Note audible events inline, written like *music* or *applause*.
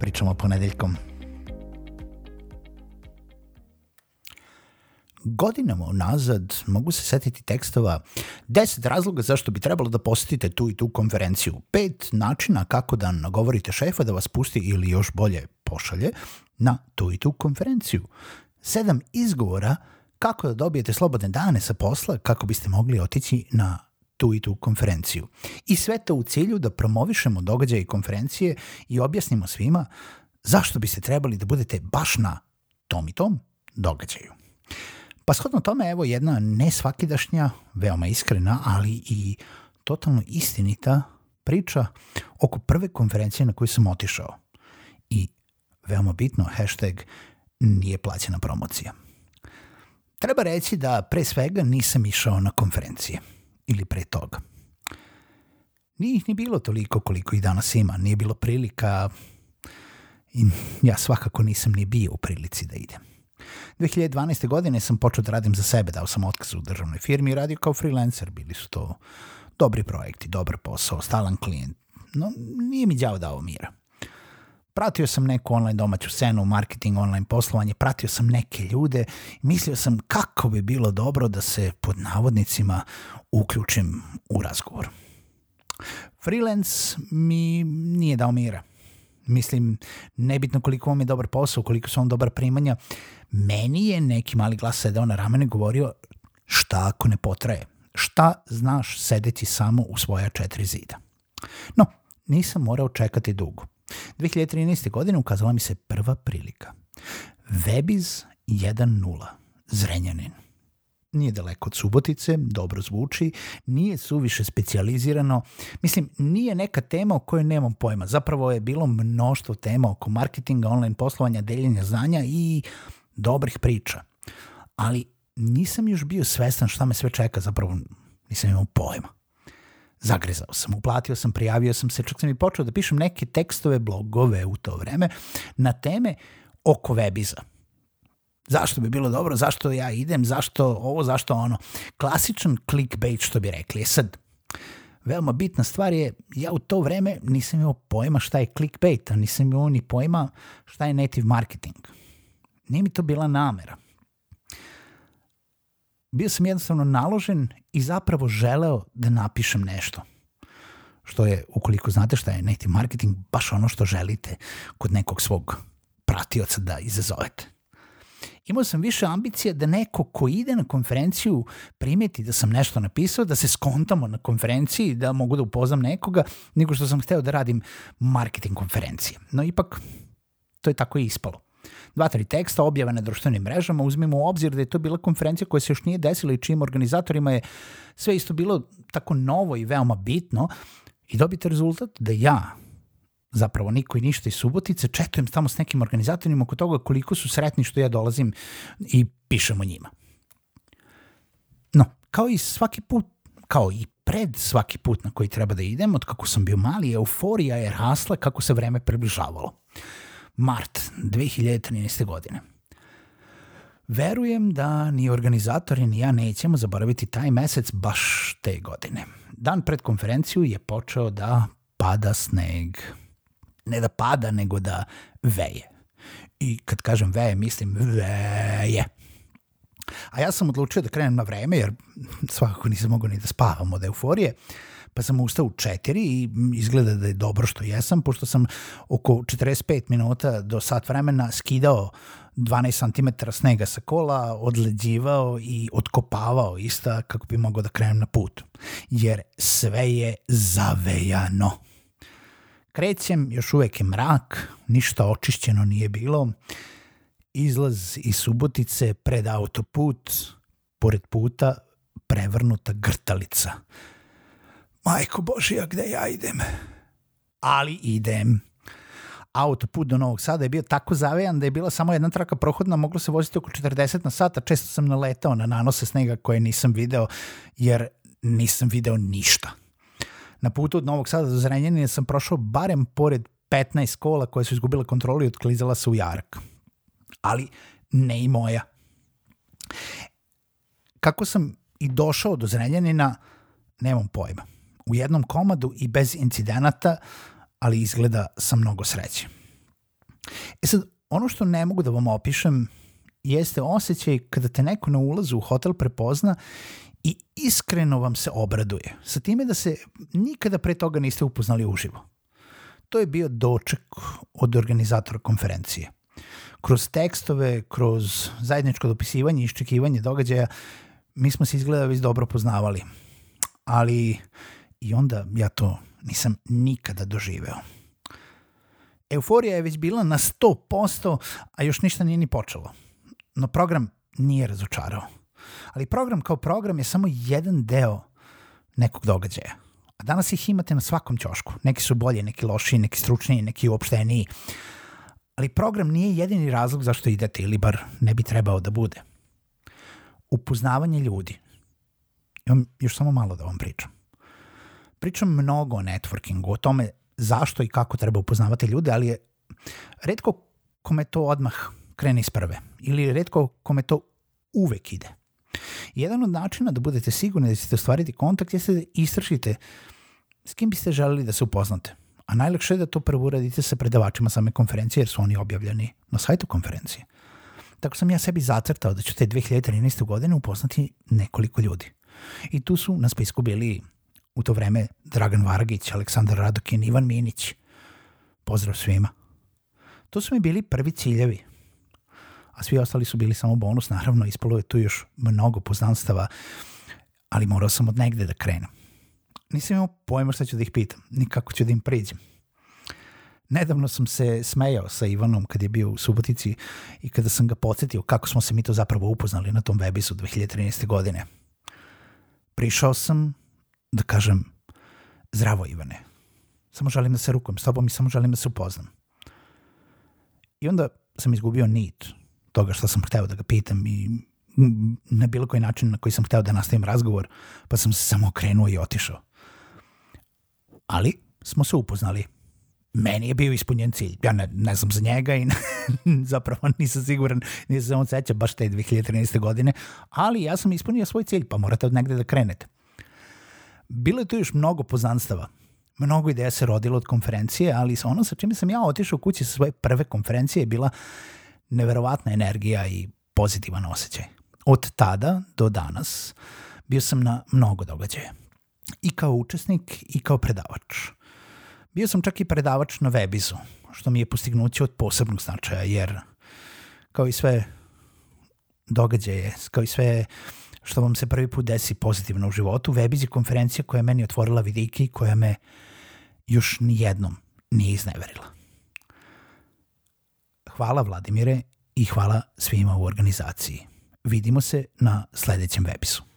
pričamo ponedeljkom. Godinama unazad mogu se setiti tekstova 10 razloga zašto bi trebalo da posetite tu i tu konferenciju, pet načina kako da nagovorite šefa da vas pusti ili još bolje pošalje na tu i tu konferenciju, sedam izgovora kako da dobijete slobodne dane sa posla kako biste mogli otići na tu i tu konferenciju. I sve to u cilju da promovišemo događaje i konferencije i objasnimo svima zašto biste trebali da budete baš na tom i tom događaju. Pa shodno tome, evo jedna nesvakidašnja, veoma iskrena, ali i totalno istinita priča oko prve konferencije na koju sam otišao. I veoma bitno, hashtag nije plaćena promocija. Treba reći da pre svega nisam išao na konferencije – ili pre toga. Nije ih ni bilo toliko koliko ih danas ima, nije bilo prilika i ja svakako nisam ni bio u prilici da idem. 2012. godine sam počeo da radim za sebe, dao sam otkaz u državnoj firmi i radio kao freelancer. Bili su to dobri projekti, dobar posao, stalan klijent. No, nije mi đavo dao mira. Pratio sam neku online domaću scenu, marketing, online poslovanje, pratio sam neke ljude mislio sam kako bi bilo dobro da se pod navodnicima uključim u razgovor. Freelance mi nije dao mira. Mislim, nebitno koliko vam je dobar posao, koliko su vam dobar primanja, meni je neki mali glas sedao na ramene i govorio šta ako ne potraje? Šta znaš sedeći samo u svoja četiri zida? No, nisam morao čekati dugo. 2013. godine ukazala mi se prva prilika. Webiz 1.0, Zrenjanin. Nije daleko od Subotice, dobro zvuči, nije suviše specializirano. Mislim, nije neka tema o kojoj nemam pojma. Zapravo je bilo mnoštvo tema oko marketinga, online poslovanja, deljenja znanja i dobrih priča. Ali nisam još bio svestan šta me sve čeka, zapravo nisam imao pojma. Zagrezao sam, uplatio sam, prijavio sam se, čak sam i počeo da pišem neke tekstove, blogove u to vreme na teme oko webiza. Zašto bi bilo dobro, zašto ja idem, zašto ovo, zašto ono. Klasičan clickbait što bi rekli. E sad, veoma bitna stvar je, ja u to vreme nisam imao pojma šta je clickbait, a nisam imao ni pojma šta je native marketing. Nije mi to bila namera bio sam jednostavno naložen i zapravo želeo da napišem nešto. Što je, ukoliko znate šta je native marketing, baš ono što želite kod nekog svog pratioca da izazovete. Imao sam više ambicija da neko ko ide na konferenciju primeti da sam nešto napisao, da se skontamo na konferenciji, da mogu da upoznam nekoga, nego što sam hteo da radim marketing konferencije. No ipak, to je tako i ispalo dva, tri teksta objave na društvenim mrežama, uzmimo u obzir da je to bila konferencija koja se još nije desila i čijim organizatorima je sve isto bilo tako novo i veoma bitno i dobite rezultat da ja, zapravo niko i ništa iz Subotice, četujem tamo s nekim organizatorima oko toga koliko su sretni što ja dolazim i pišem o njima. No, kao i svaki put, kao i pred svaki put na koji treba da idem, od kako sam bio mali, euforija je rasla kako se vreme približavalo mart 2013. godine. Verujem da ni organizatori ni ja nećemo zaboraviti taj mesec baš te godine. Dan pred konferenciju je počeo da pada sneg. Ne da pada, nego da veje. I kad kažem veje, mislim veje. A ja sam odlučio da krenem na vreme, jer svakako nisam mogao ni da spavam od euforije. Uh, pa sam ustao u četiri i izgleda da je dobro što jesam, pošto sam oko 45 minuta do sat vremena skidao 12 cm snega sa kola, odleđivao i odkopavao ista kako bi mogao da krenem na put. Jer sve je zavejano. Krećem, još uvek je mrak, ništa očišćeno nije bilo. Izlaz iz Subotice pred autoput, pored puta prevrnuta grtalica – Majko Božija, gde ja idem? Ali idem. autoput do Novog Sada je bio tako zavejan da je bila samo jedna traka prohodna, moglo se voziti oko 40 na sata, često sam naletao na nanose snega koje nisam video, jer nisam video ništa. Na putu od Novog Sada do Zrenjanina sam prošao barem pored 15 kola koje su izgubile kontrolu i otklizala se u jarak. Ali ne i moja. Kako sam i došao do Zrenjanina, nemam pojma. U jednom komadu i bez incidenata, ali izgleda sa mnogo sreće. E sad, ono što ne mogu da vam opišem jeste osjećaj kada te neko na ulazu u hotel prepozna i iskreno vam se obraduje, sa time da se nikada pre toga niste upoznali uživo. To je bio doček od organizatora konferencije. Kroz tekstove, kroz zajedničko dopisivanje i iščekivanje događaja, mi smo se izgleda već dobro poznavali. Ali i onda ja to nisam nikada doživeo. Euforija je već bila na 100%, a još ništa nije ni počelo. No program nije razočarao. Ali program kao program je samo jedan deo nekog događaja. A danas ih imate na svakom ćošku. Neki su bolji, neki lošiji, neki stručniji, neki uopšteniji. Ali program nije jedini razlog zašto idete ili bar ne bi trebao da bude. Upoznavanje ljudi. Imam još samo malo da vam pričam. Pričam mnogo o networkingu, o tome zašto i kako treba upoznavati ljude, ali je redko kome to odmah krene iz prve. Ili redko kome to uvek ide. Jedan od načina da budete sigurni da ćete ostvariti kontakt jeste da istražite s kim biste želeli da se upoznate. A najlakše je da to prvo uradite sa predavačima same konferencije jer su oni objavljeni na sajtu konferencije. Tako sam ja sebi zacrtao da ću te 2013. godine upoznati nekoliko ljudi. I tu su na spisku bili u to vreme Dragan Vargić, Aleksandar Radokin, Ivan Minić. Pozdrav svima. To su mi bili prvi ciljevi a svi ostali su bili samo bonus, naravno ispalo je tu još mnogo poznanstava, ali morao sam od negde da krenem. Nisam imao pojma šta ću da ih pitam, ni kako ću da im priđem. Nedavno sam se smejao sa Ivanom kad je bio u Subotici i kada sam ga podsjetio kako smo se mi to zapravo upoznali na tom webisu 2013. godine. Prišao sam da kažem zdravo Ivane, samo želim da se rukujem s tobom i samo želim da se upoznam. I onda sam izgubio nit toga što sam hteo da ga pitam i na bilo koji način na koji sam hteo da nastavim razgovor, pa sam se samo okrenuo i otišao. Ali smo se upoznali. Meni je bio ispunjen cilj. Ja ne, ne znam za njega i *laughs* zapravo nisam siguran, nisam se on seća baš te 2013. godine, ali ja sam ispunio svoj cilj, pa morate od negde da krenete. Bilo je tu još mnogo poznanstava. Mnogo ideja se rodilo od konferencije, ali ono sa čime sam ja otišao kući sa svoje prve konferencije je bila neverovatna energija i pozitivan osjećaj. Od tada do danas bio sam na mnogo događaja. I kao učesnik i kao predavač. Bio sam čak i predavač na Webizu, što mi je postignuće od posebnog značaja, jer kao i sve događaje, kao i sve što vam se prvi put desi pozitivno u životu, Webiz je konferencija koja je meni otvorila vidike i koja me još nijednom nije izneverila. Hvala Vladimire i hvala svima u organizaciji. Vidimo se na sledećem webisu.